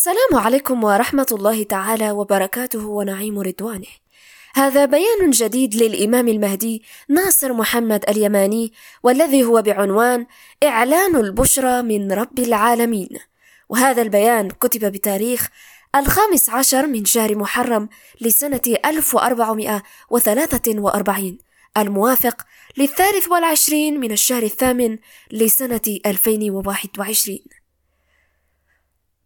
السلام عليكم ورحمة الله تعالى وبركاته ونعيم رضوانه. هذا بيان جديد للإمام المهدي ناصر محمد اليماني والذي هو بعنوان إعلان البشرى من رب العالمين. وهذا البيان كتب بتاريخ الخامس عشر من شهر محرم لسنة 1443 الموافق للثالث والعشرين من الشهر الثامن لسنة 2021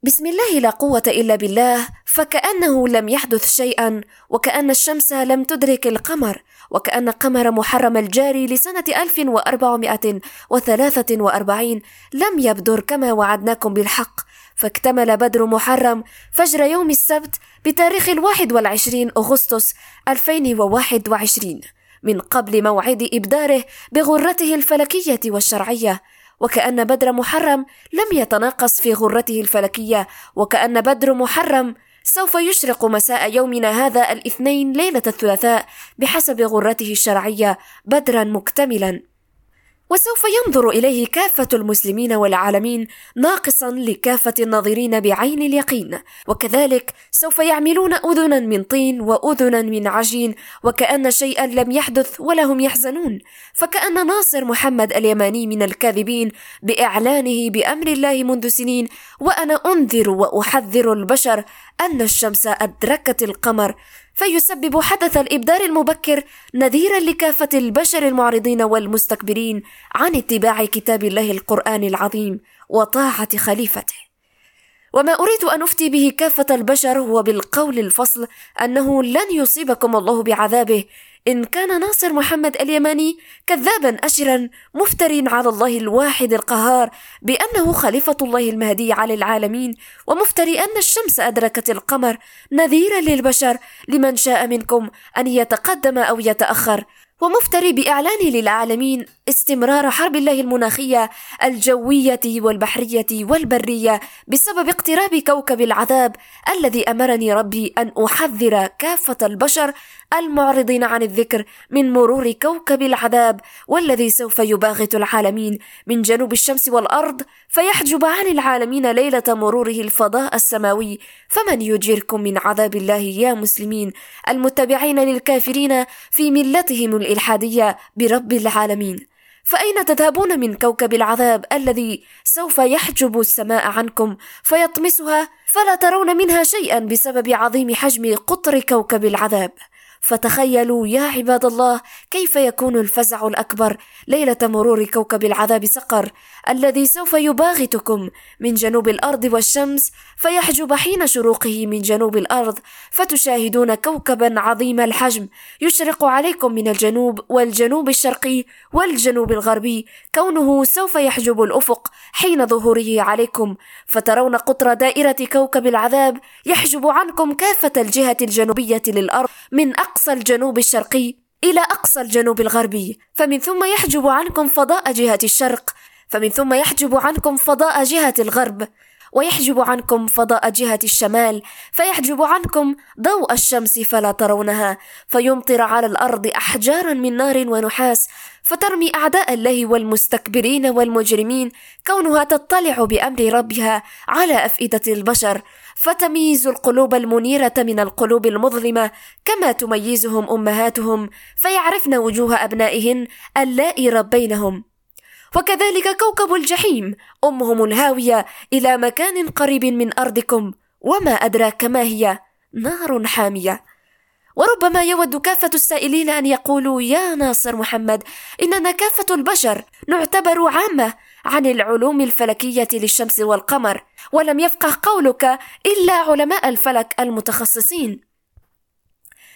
بسم الله لا قوة إلا بالله فكأنه لم يحدث شيئا وكأن الشمس لم تدرك القمر وكأن قمر محرم الجاري لسنة 1443 لم يبدر كما وعدناكم بالحق. فاكتمل بدر محرم فجر يوم السبت بتاريخ الواحد والعشرين أغسطس 2021 من قبل موعد إبداره بغرته الفلكية والشرعية وكأن بدر محرم لم يتناقص في غرته الفلكية وكأن بدر محرم سوف يشرق مساء يومنا هذا الاثنين ليلة الثلاثاء بحسب غرته الشرعية بدرا مكتملا. وسوف ينظر إليه كافة المسلمين والعالمين ناقصا لكافة الناظرين بعين اليقين. وكذلك سوف يعملون اذنا من طين واذنا من عجين وكأن شيئا لم يحدث ولا هم يحزنون. فكأن ناصر محمد اليماني من الكاذبين بإعلانه بأمر الله منذ سنين وأنا أنذر وأحذر البشر أن الشمس أدركت القمر فيسبب حدث الإبدار المبكر نذيرا لكافة البشر المعرضين والمستكبرين عن اتباع كتاب الله القرآن العظيم وطاعة خليفته. وما أريد أن أفتي به كافة البشر هو بالقول الفصل أنه لن يصيبكم الله بعذابه. إن كان ناصر محمد اليماني كذابا أشرا مفتر على الله الواحد القهار بأنه خليفة الله المهدي على العالمين ومفتري أن الشمس أدركت القمر نذيرا للبشر لمن شاء منكم أن يتقدم أو يتأخر. ومفتري بإعلان للعالمين استمرار حرب الله المناخية الجوية والبحرية والبرية بسبب اقتراب كوكب العذاب الذي أمرني ربي أن أحذر كافة البشر المعرضين عن الذكر من مرور كوكب العذاب والذي سوف يباغت العالمين من جنوب الشمس والأرض فيحجب عن العالمين ليلة مروره الفضاء السماوي فمن يجيركم من عذاب الله يا مسلمين المتبعين للكافرين في ملتهم الإلحادية برب العالمين. فأين تذهبون من كوكب العذاب الذي سوف يحجب السماء عنكم فيطمسها؟ فلا ترون منها شيئا بسبب عظيم حجم قطر كوكب العذاب. فتخيلوا يا عباد الله كيف يكون الفزع الأكبر ليلة مرور كوكب العذاب سقر. الذي سوف يباغتكم من جنوب الأرض والشمس فيحجب حين شروقه من جنوب الأرض فتشاهدون كوكبا عظيم الحجم يشرق عليكم من الجنوب والجنوب الشرقي والجنوب الغربي كونه سوف يحجب الأفق حين ظهوره عليكم فترون قطر دائرة كوكب العذاب يحجب عنكم كافة الجهة الجنوبية للأرض من أقصى الجنوب الشرقي إلى أقصى الجنوب الغربي فمن ثم يحجب عنكم فضاء جهة الشرق فمن ثم يحجب عنكم فضاء جهة الغرب ويحجب عنكم فضاء جهة الشمال فيحجب عنكم ضوء الشمس فلا ترونها فيمطر على الأرض أحجارا من نار ونحاس فترمي أعداء الله والمستكبرين والمجرمين كونها تطلع بأمر ربها على أفئدة البشر فتميز القلوب المنيرة من القلوب المظلمة كما تميزهم أمهاتهم فيعرفن وجوه أبنائهن اللائي ربينهم وكذلك كوكب الجحيم. أمهم الهاوية إلى مكان قريب من أرضكم. وما أدراك ما هي؟ نار حامية. وربما يود كافة السائلين أن يقولوا يا ناصر محمد إننا كافة البشر نعتبر عامة عن العلوم الفلكية للشمس والقمر ولم يفقه قولك إلا علماء الفلك المتخصصين.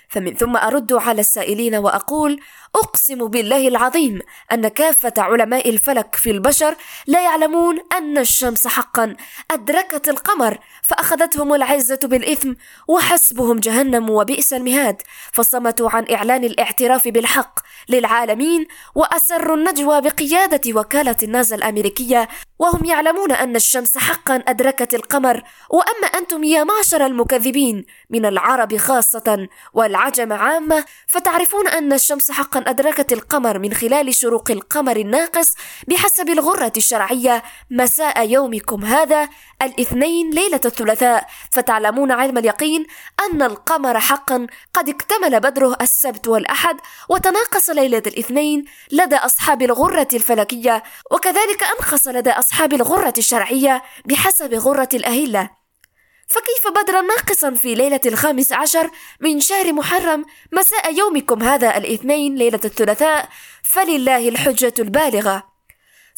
فمن ثم أرد على السائلين وأقول أقسم بالله العظيم أن كافة علماء الفلك في البشر لا يعلمون أن الشمس حقا. أدركت القمر فأخذتهم العزة بالإثم وحسبهم جهنم وبئس المهاد. فصمتوا عن إعلان الاعتراف بالحق للعالمين وأسروا النجوى بقيادة وكالة النازا الأمريكية وهم يعلمون أن الشمس حقا أدركت القمر وأما أنتم يا معشر المكذبين من العرب خاصة والعجم عامة فتعرفون أن الشمس حقا أدركت القمر من خلال شروق القمر الناقص بحسب الغرة الشرعية مساء يومكم هذا الاثنين ليلة الثلاثاء. فتعلمون علم اليقين أن القمر حقا قد اكتمل بدره السبت والأحد وتناقص ليلة الاثنين لدى أصحاب الغرة الفلكية وكذلك أنقص لدى أصحاب الغرة الشرعية بحسب غرة الأهلة. فكيف بدرا ناقصا في ليلة الخامس عشر من شهر محرم مساء يومكم هذا الاثنين ليلة الثلاثاء؟ فلله الحجة البالغة.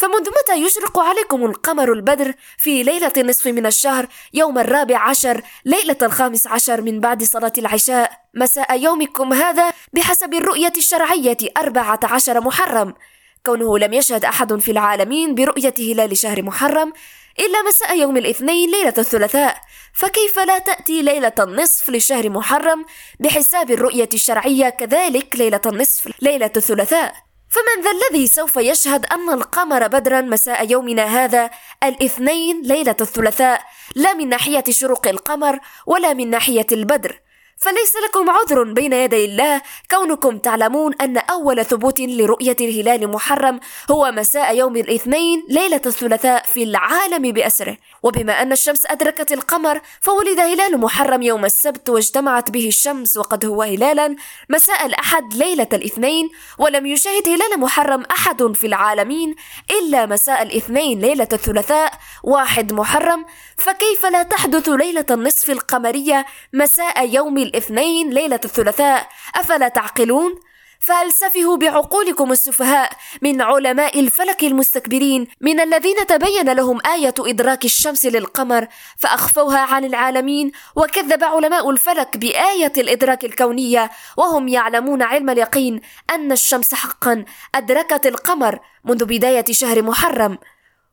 فمنذ متى يشرق عليكم القمر البدر في ليلة النصف من الشهر يوم الرابع عشر ليلة الخامس عشر من بعد صلاة العشاء مساء يومكم هذا بحسب الرؤية الشرعية أربعة عشر محرم؟ كونه لم يشهد أحد في العالمين برؤية هلال شهر محرم إلا مساء يوم الاثنين ليلة الثلاثاء. فكيف لا تأتي ليلة النصف لشهر محرم بحساب الرؤية الشرعية كذلك ليلة النصف ليلة الثلاثاء؟ فمن ذا الذي سوف يشهد أن القمر بدرا مساء يومنا هذا الاثنين ليلة الثلاثاء؟ لا من ناحية شروق القمر ولا من ناحية البدر. فليس لكم عذر بين يدي الله. كونكم تعلمون أن أول ثبوت لرؤية الهلال محرم هو مساء يوم الاثنين ليلة الثلاثاء في العالم بأسره. وبما أن الشمس أدركت القمر فولد هلال محرم يوم السبت واجتمعت به الشمس وقد هو هلالا مساء الأحد ليلة الاثنين. ولم يشاهد هلال محرم أحد في العالمين إلا مساء الاثنين ليلة الثلاثاء واحد محرم. فكيف لا تحدث ليلة النصف القمرية مساء يوم الاثنين ليلة الثلاثاء أفلا تعقلون؟ فهل سفهوا بعقولكم السفهاء من علماء الفلك المستكبرين من الذين تبين لهم آية إدراك الشمس للقمر فأخفوها عن العالمين وكذب علماء الفلك بآية الإدراك الكونية وهم يعلمون علم اليقين أن الشمس حقا أدركت القمر منذ بداية شهر محرم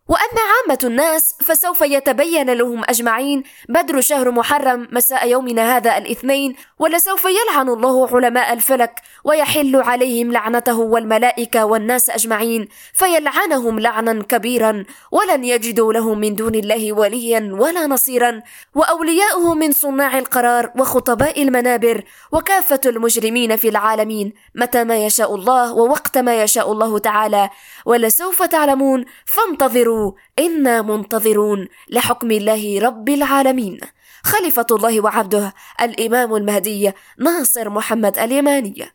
وأما عامة الناس فسوف يتبين لهم أجمعين. بدر شهر محرم مساء يومنا هذا الاثنين ولسوف يلعن الله علماء الفلك ويحل عليهم لعنته والملائكة والناس أجمعين. فيلعنهم لعنا كبيرا ولن يجدوا لهم من دون الله وليا ولا نصيرا. وأولياؤه من صناع القرار وخطباء المنابر وكافة المجرمين في العالمين. متى ما يشاء الله ووقت ما يشاء الله تعالى. ولسوف تعلمون فانتظروا إنا منتظرون لحكم الله رب العالمين. خليفة الله وعبده الإمام المهدي ناصر محمد اليماني.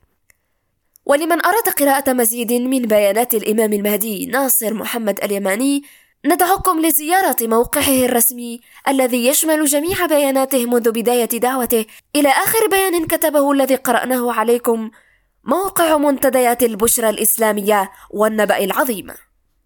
ولمن أراد قراءة مزيد من بيانات الإمام المهدي ناصر محمد اليماني ندعوكم لزيارة موقعه الرسمي الذي يشمل جميع بياناته منذ بداية دعوته إلى آخر بيان كتبه الذي قرأناه عليكم موقع منتديات البشرى الإسلامية والنبأ العظيم.